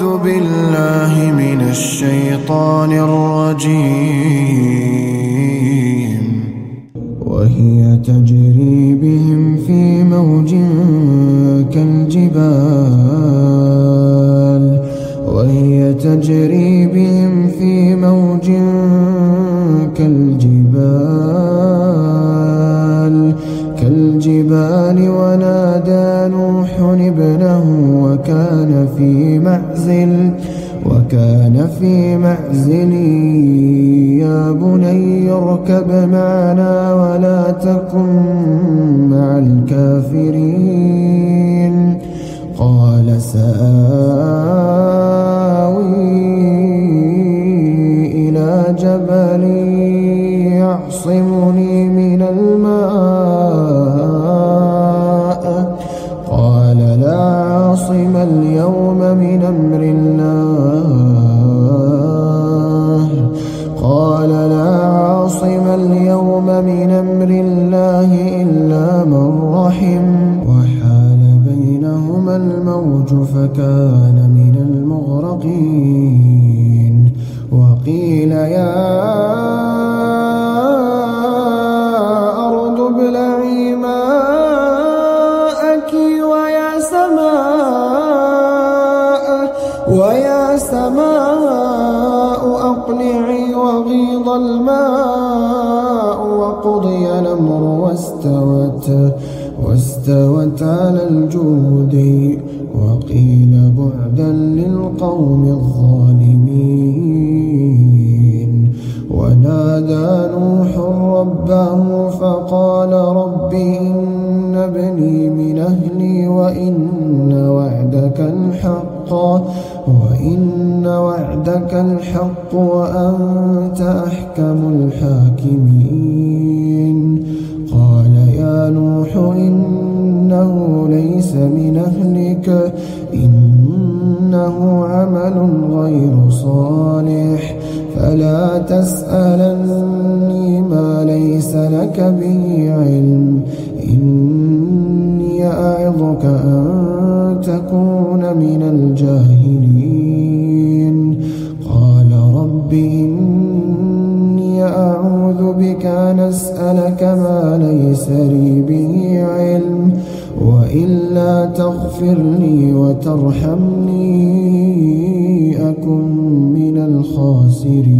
أعوذ بالله من الشيطان الرجيم. وهي تجري بهم في موج كالجبال. وهي تجري بهم في موج كالجبال. كالجبال ونادى نوح ابنه وكان في معزل وكان في معزل يا بني اركب معنا ولا تكن مع الكافرين. قال سآوي إلى جبل يعصمني من الماء. عاصم اليوم من أمر الله. قال لا عاصم اليوم من أمر الله إلا من رحم. وحال بينهما الموج فكان من المغرقين. وقيل يا ويا سماء أقلعي وغيض الماء وقضي الأمر واستوت واستوت على الجود. وقيل بعدا للقوم الظالمين. ونادى نوح ربه فقال رب إن ابني من أهلي وإن وعدك الحق وإن وعدك الحق وأنت أحكم الحاكمين. قال يا نوح إنه ليس من أهلك إنه عمل غير صالح. فلا تسألني ما ليس لك به علم. الجاهلين. قال رب إني أعوذ بك أن أسألك ما ليس لي به علم وإلا تغفر لي وترحمني أكن من الخاسرين.